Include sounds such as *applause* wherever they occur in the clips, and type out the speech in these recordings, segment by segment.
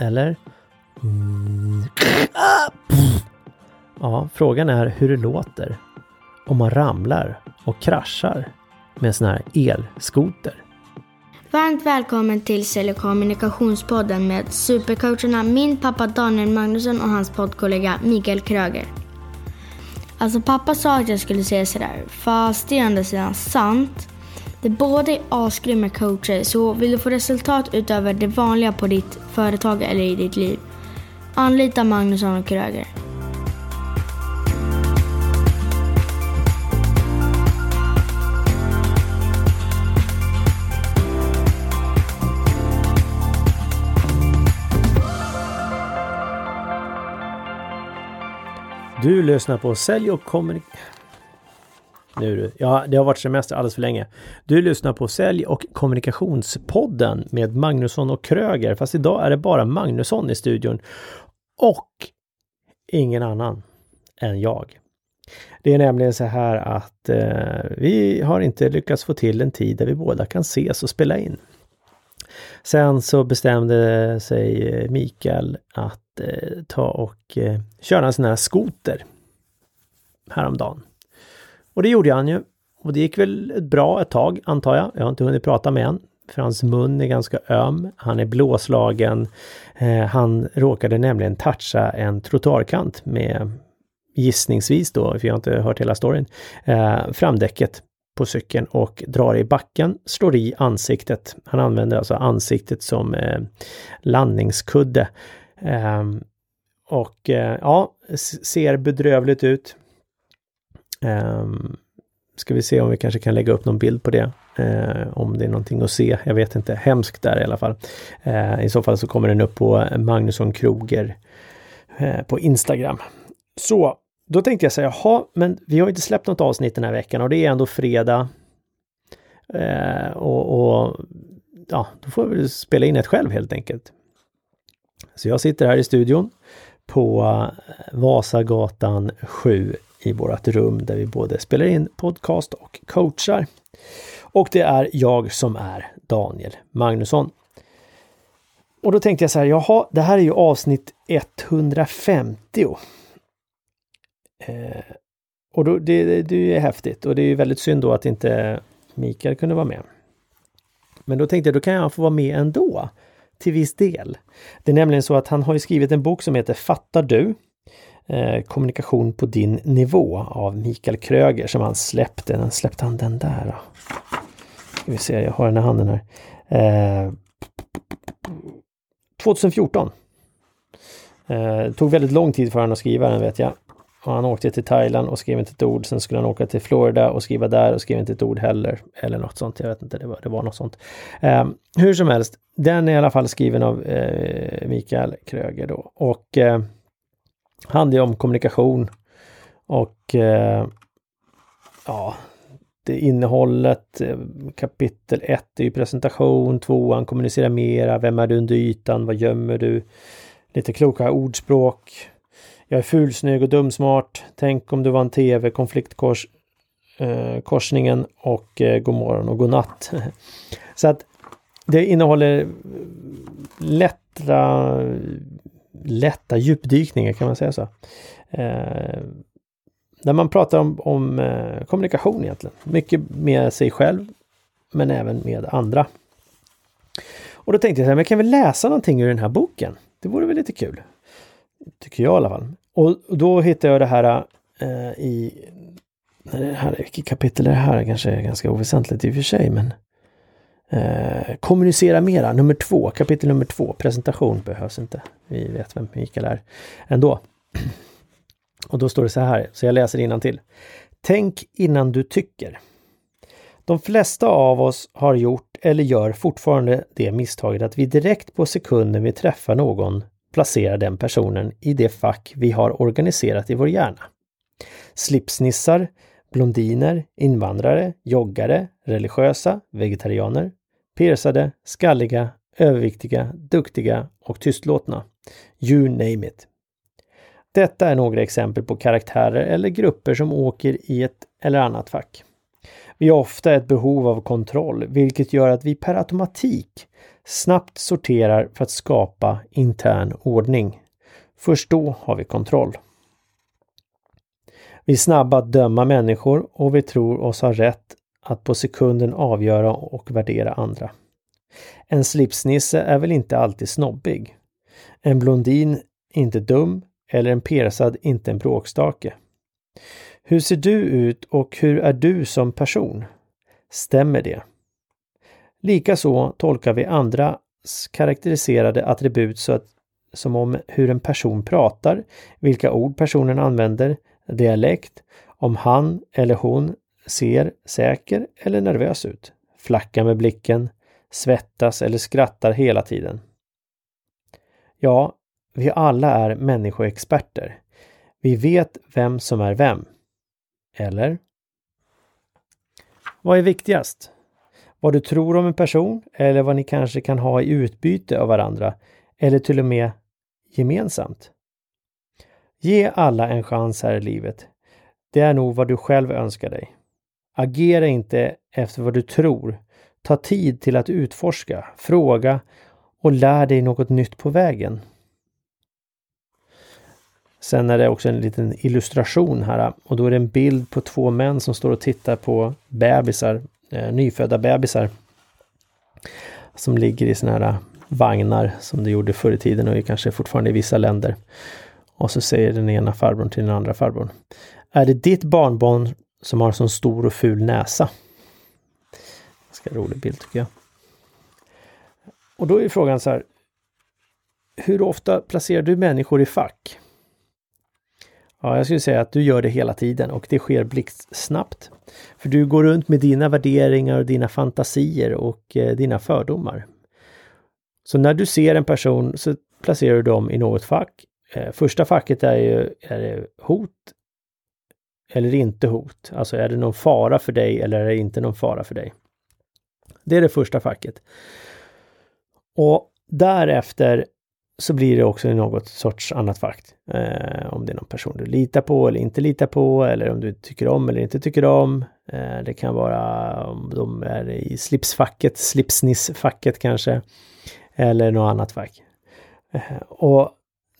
Eller? Ja, frågan är hur det låter om man ramlar och kraschar med en sån här elskoter. Varmt välkommen till Sälj och kommunikationspodden med supercoacherna min pappa Daniel Magnusson och hans poddkollega Mikael Kröger. Alltså pappa sa att jag skulle säga sådär, fast det är ändå sidan sant. De båda är asgrymma coacher, så vill du få resultat utöver det vanliga på ditt företag eller i ditt liv, anlita Magnusson och Kröger. Du lyssnar på Sälj och kommunikation... Nu du. Ja, det har varit semester alldeles för länge. Du lyssnar på Sälj och kommunikationspodden med Magnusson och Kröger. Fast idag är det bara Magnusson i studion. Och ingen annan än jag. Det är nämligen så här att eh, vi har inte lyckats få till en tid där vi båda kan ses och spela in. Sen så bestämde sig eh, Mikael att eh, ta och eh, köra en sån här skoter häromdagen. Och det gjorde han ju. Och det gick väl bra ett tag antar jag. Jag har inte hunnit prata med honom. För hans mun är ganska öm. Han är blåslagen. Eh, han råkade nämligen toucha en trottoarkant med gissningsvis då, för jag har inte hört hela storyn, eh, framdäcket på cykeln och drar i backen, slår i ansiktet. Han använder alltså ansiktet som eh, landningskudde. Eh, och eh, ja, ser bedrövligt ut. Um, ska vi se om vi kanske kan lägga upp någon bild på det. Eh, om det är någonting att se. Jag vet inte. Hemskt där i alla fall. Eh, I så fall så kommer den upp på Magnusson Kroger eh, på Instagram. Så, då tänkte jag säga, jaha, men vi har inte släppt något avsnitt den här veckan och det är ändå fredag. Eh, och, och ja, då får vi spela in ett själv helt enkelt. Så jag sitter här i studion på eh, Vasagatan 7 i vårt rum där vi både spelar in podcast och coachar. Och det är jag som är Daniel Magnusson. Och då tänkte jag så här, jaha, det här är ju avsnitt 150. Eh, och då, det, det är häftigt och det är väldigt synd då att inte Mikael kunde vara med. Men då tänkte jag, då kan jag få vara med ändå. Till viss del. Det är nämligen så att han har skrivit en bok som heter Fattar du? Eh, kommunikation på din nivå av Mikael Kröger som han släppte. Den släppte han den där då? Ska vi se, jag har den i handen här. Eh, 2014. Eh, tog väldigt lång tid för honom att skriva den vet jag. Och han åkte till Thailand och skrev inte ett ord. Sen skulle han åka till Florida och skriva där och skrev inte ett ord heller. Eller något sånt. Jag vet inte, det var, det var något sånt. Eh, hur som helst, den är i alla fall skriven av eh, Mikael Kröger då. Och eh, handlar ju om kommunikation. Och eh, ja, det innehållet, eh, kapitel 1 är ju presentation, tvåan kommunicera mera, vem är du under ytan, vad gömmer du? Lite kloka ordspråk. Jag är fulsnygg och dumsmart. Tänk om du var en tv, konfliktkors, eh, korsningen och eh, god morgon och god natt. *laughs* Så att det innehåller lätta lätta djupdykningar, kan man säga så? Eh, där man pratar om, om eh, kommunikation egentligen. Mycket med sig själv, men även med andra. Och då tänkte jag så här, men kan vi läsa någonting ur den här boken? Det vore väl lite kul? Tycker jag i alla fall. Och, då hittade jag det här eh, i... Det här, vilket kapitel är det här? Kanske är ganska oväsentligt i och för sig, men Eh, kommunicera mera, nummer två, kapitel nummer två, presentation behövs inte. Vi vet vem Mikael är ändå. *clears throat* Och då står det så här, så jag läser till. Tänk innan du tycker. De flesta av oss har gjort eller gör fortfarande det misstaget att vi direkt på sekunden vi träffar någon placerar den personen i det fack vi har organiserat i vår hjärna. Slipsnissar, blondiner, invandrare, joggare, religiösa, vegetarianer, Piercade, skalliga, överviktiga, duktiga och tystlåtna. You name it. Detta är några exempel på karaktärer eller grupper som åker i ett eller annat fack. Vi har ofta ett behov av kontroll, vilket gör att vi per automatik snabbt sorterar för att skapa intern ordning. Först då har vi kontroll. Vi är snabba att döma människor och vi tror oss ha rätt att på sekunden avgöra och värdera andra. En slipsnisse är väl inte alltid snobbig? En blondin inte dum eller en persad inte en bråkstake? Hur ser du ut och hur är du som person? Stämmer det? Likaså tolkar vi andras karaktäriserade attribut så att, som om hur en person pratar, vilka ord personen använder, dialekt, om han eller hon ser säker eller nervös ut, flackar med blicken, svettas eller skrattar hela tiden. Ja, vi alla är människoexperter. Vi vet vem som är vem. Eller? Vad är viktigast? Vad du tror om en person eller vad ni kanske kan ha i utbyte av varandra eller till och med gemensamt? Ge alla en chans här i livet. Det är nog vad du själv önskar dig. Agera inte efter vad du tror. Ta tid till att utforska, fråga och lär dig något nytt på vägen. Sen är det också en liten illustration här och då är det en bild på två män som står och tittar på bebisar, eh, nyfödda bebisar. Som ligger i såna här vagnar som det gjorde förr i tiden och kanske fortfarande i vissa länder. Och så säger den ena farbrorn till den andra farbrorn. Är det ditt barnbarn som har sån stor och ful näsa? Ganska rolig bild tycker jag. Och då är frågan så här. Hur ofta placerar du människor i fack? Ja, jag skulle säga att du gör det hela tiden och det sker blixtsnabbt. För du går runt med dina värderingar och dina fantasier och eh, dina fördomar. Så när du ser en person så placerar du dem i något fack. Eh, första facket är ju är hot eller inte hot. Alltså är det någon fara för dig eller är det inte någon fara för dig? Det är det första facket. Och därefter så blir det också något sorts annat fack. Eh, om det är någon person du litar på eller inte litar på eller om du tycker om eller inte tycker om. Eh, det kan vara om de är i slipsfacket, slipsnissfacket kanske. Eller något annat fack. Eh, och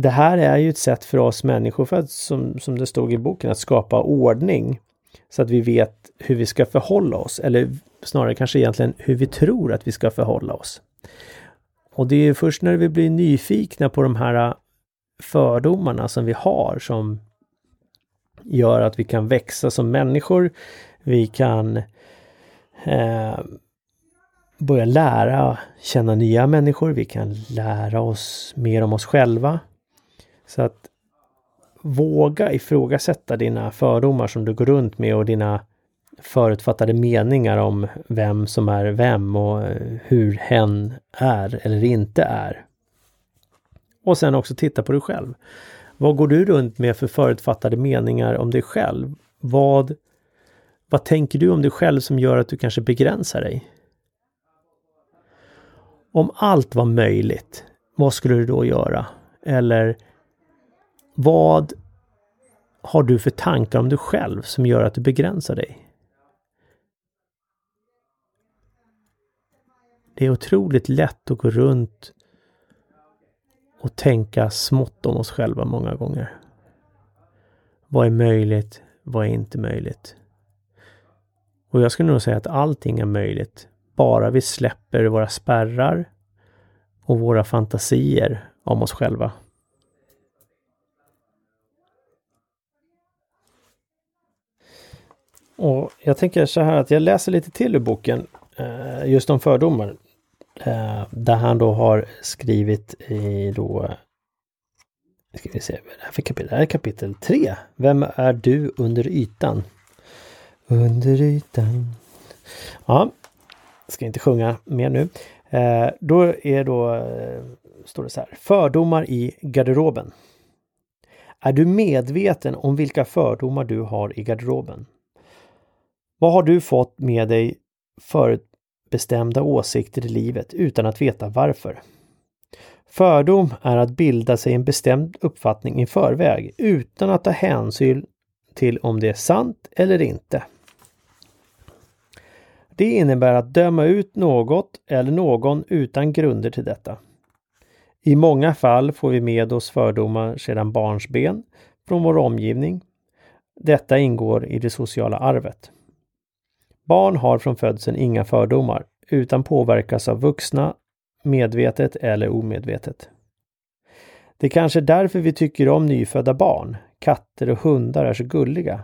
det här är ju ett sätt för oss människor för att, som, som det stod i boken, att skapa ordning. Så att vi vet hur vi ska förhålla oss, eller snarare kanske egentligen hur vi tror att vi ska förhålla oss. Och det är först när vi blir nyfikna på de här äh, fördomarna som vi har som gör att vi kan växa som människor. Vi kan eh, börja lära känna nya människor. Vi kan lära oss mer om oss själva. Så att våga ifrågasätta dina fördomar som du går runt med och dina förutfattade meningar om vem som är vem och eh, hur hen är eller inte är. Och sen också titta på dig själv. Vad går du runt med för förutfattade meningar om dig själv? Vad, vad tänker du om dig själv som gör att du kanske begränsar dig? Om allt var möjligt, vad skulle du då göra? Eller vad har du för tankar om dig själv som gör att du begränsar dig? Det är otroligt lätt att gå runt och tänka smått om oss själva många gånger. Vad är möjligt? Vad är inte möjligt? Och jag skulle nog säga att allting är möjligt, bara vi släpper våra spärrar och våra fantasier om oss själva. Och jag tänker så här att jag läser lite till ur boken eh, just om fördomar. Eh, där han då har skrivit i då ska vi se, vad är det här för kapitel? Det här är kapitel 3. Vem är du under ytan? Under ytan. Ja, ska inte sjunga mer nu. Eh, då är då, eh, står det så här, fördomar i garderoben. Är du medveten om vilka fördomar du har i garderoben? Vad har du fått med dig förutbestämda åsikter i livet utan att veta varför? Fördom är att bilda sig en bestämd uppfattning i förväg utan att ta hänsyn till om det är sant eller inte. Det innebär att döma ut något eller någon utan grunder till detta. I många fall får vi med oss fördomar sedan barnsben från vår omgivning. Detta ingår i det sociala arvet. Barn har från födseln inga fördomar utan påverkas av vuxna medvetet eller omedvetet. Det är kanske därför vi tycker om nyfödda barn. Katter och hundar är så gulliga.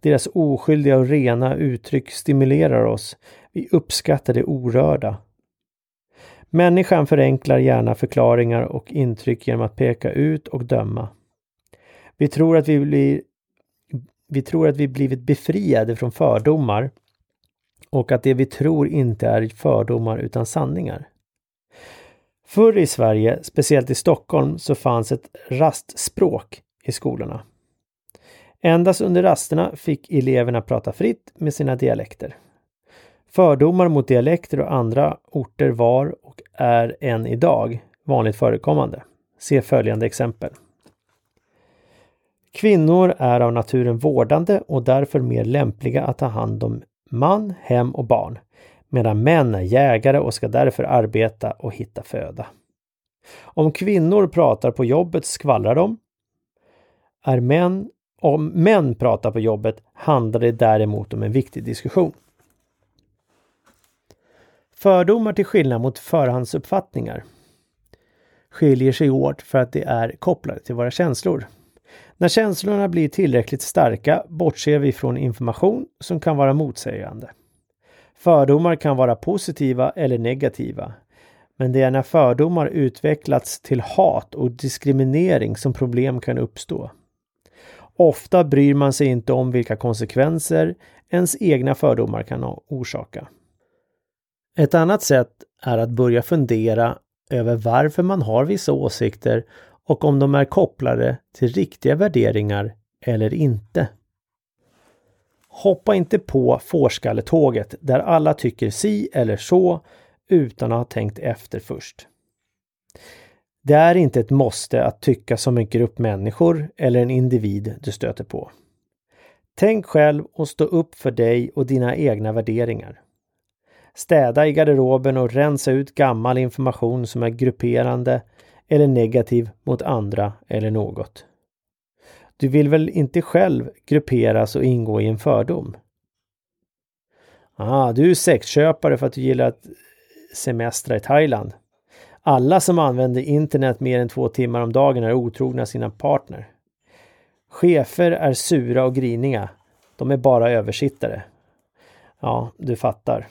Deras oskyldiga och rena uttryck stimulerar oss. Vi uppskattar det orörda. Människan förenklar gärna förklaringar och intryck genom att peka ut och döma. Vi tror att vi blir vi tror att vi blivit befriade från fördomar och att det vi tror inte är fördomar utan sanningar. Förr i Sverige, speciellt i Stockholm, så fanns ett rastspråk i skolorna. Endast under rasterna fick eleverna prata fritt med sina dialekter. Fördomar mot dialekter och andra orter var och är än idag vanligt förekommande. Se följande exempel. Kvinnor är av naturen vårdande och därför mer lämpliga att ta hand om man, hem och barn, medan män är jägare och ska därför arbeta och hitta föda. Om kvinnor pratar på jobbet skvallrar de. Är män, om män pratar på jobbet handlar det däremot om en viktig diskussion. Fördomar till skillnad mot förhandsuppfattningar skiljer sig åt för att de är kopplade till våra känslor. När känslorna blir tillräckligt starka bortser vi från information som kan vara motsägande. Fördomar kan vara positiva eller negativa. Men det är när fördomar utvecklats till hat och diskriminering som problem kan uppstå. Ofta bryr man sig inte om vilka konsekvenser ens egna fördomar kan orsaka. Ett annat sätt är att börja fundera över varför man har vissa åsikter och om de är kopplade till riktiga värderingar eller inte. Hoppa inte på fårskalletåget där alla tycker si eller så utan att ha tänkt efter först. Det är inte ett måste att tycka som en grupp människor eller en individ du stöter på. Tänk själv och stå upp för dig och dina egna värderingar. Städa i garderoben och rensa ut gammal information som är grupperande eller negativ mot andra eller något. Du vill väl inte själv grupperas och ingå i en fördom? Ah, du är sexköpare för att du gillar att semestra i Thailand. Alla som använder internet mer än två timmar om dagen är otrogna sina partner. Chefer är sura och griniga. De är bara översittare. Ja, du fattar.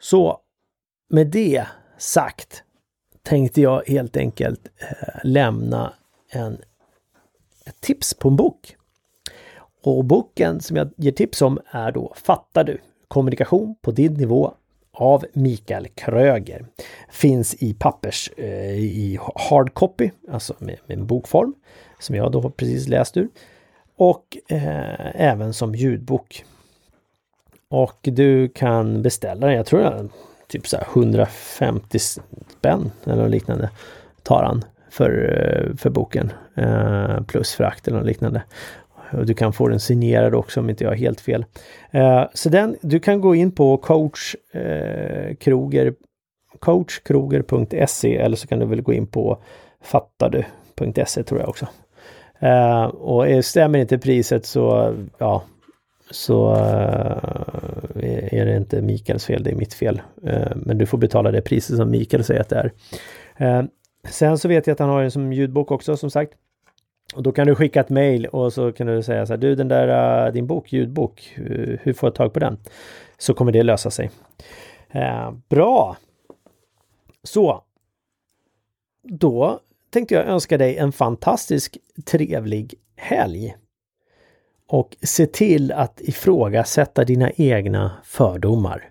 Så med det sagt tänkte jag helt enkelt eh, lämna en, ett tips på en bok. Och boken som jag ger tips om är då Fattar du? Kommunikation på din nivå av Mikael Kröger. Finns i pappers, eh, i hardcopy, alltså med, med en bokform som jag då precis läst ur. Och eh, även som ljudbok. Och du kan beställa den, jag tror jag typ så 150 spänn eller något liknande tar han för, för boken. Eh, plus frakt eller något liknande. Och du kan få den signerad också om inte jag har helt fel. Eh, så den, du kan gå in på coach eh, Kroger coachkroger.se eller så kan du väl gå in på fattadu.se tror jag också. Eh, och stämmer inte priset så ja, så eh, är det inte Mikaels fel, det är mitt fel. Eh, men du får betala det priset som Mikael säger att det är. Eh, sen så vet jag att han har en som ljudbok också som sagt. Och då kan du skicka ett mail och så kan du säga så här, du den där din bok, ljudbok, hur får jag tag på den? Så kommer det lösa sig. bra! Så. Då tänkte jag önska dig en fantastisk trevlig helg och se till att ifrågasätta dina egna fördomar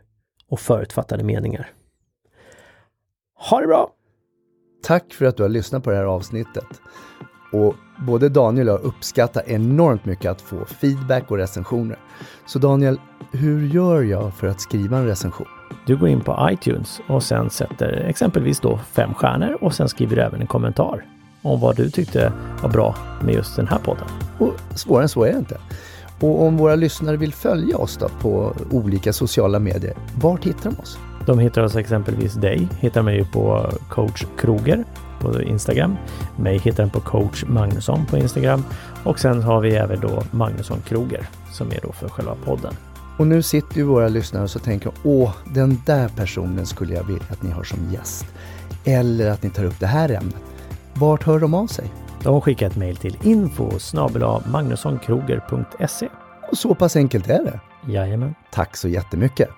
och förutfattade meningar. Ha det bra! Tack för att du har lyssnat på det här avsnittet. Och både Daniel och jag uppskattar enormt mycket att få feedback och recensioner. Så Daniel, hur gör jag för att skriva en recension? Du går in på iTunes och sen sätter exempelvis då fem stjärnor och sen skriver du även en kommentar. Om vad du tyckte var bra med just den här podden. Och svårare än så är det inte. Och om våra lyssnare vill följa oss då på olika sociala medier, vart hittar de oss? De hittar oss exempelvis dig, hittar mig på coach Kroger på Instagram. Mig hittar den på coach Magnusson på Instagram och sen har vi även då Magnusson Kroger som är då för själva podden. Och nu sitter ju våra lyssnare och så tänker åh, den där personen skulle jag vilja att ni har som gäst. Eller att ni tar upp det här ämnet. Vart hör de av sig? De skickar ett mejl till info magnussonkroger.se. Och så pass enkelt är det. Jajamän. Tack så jättemycket.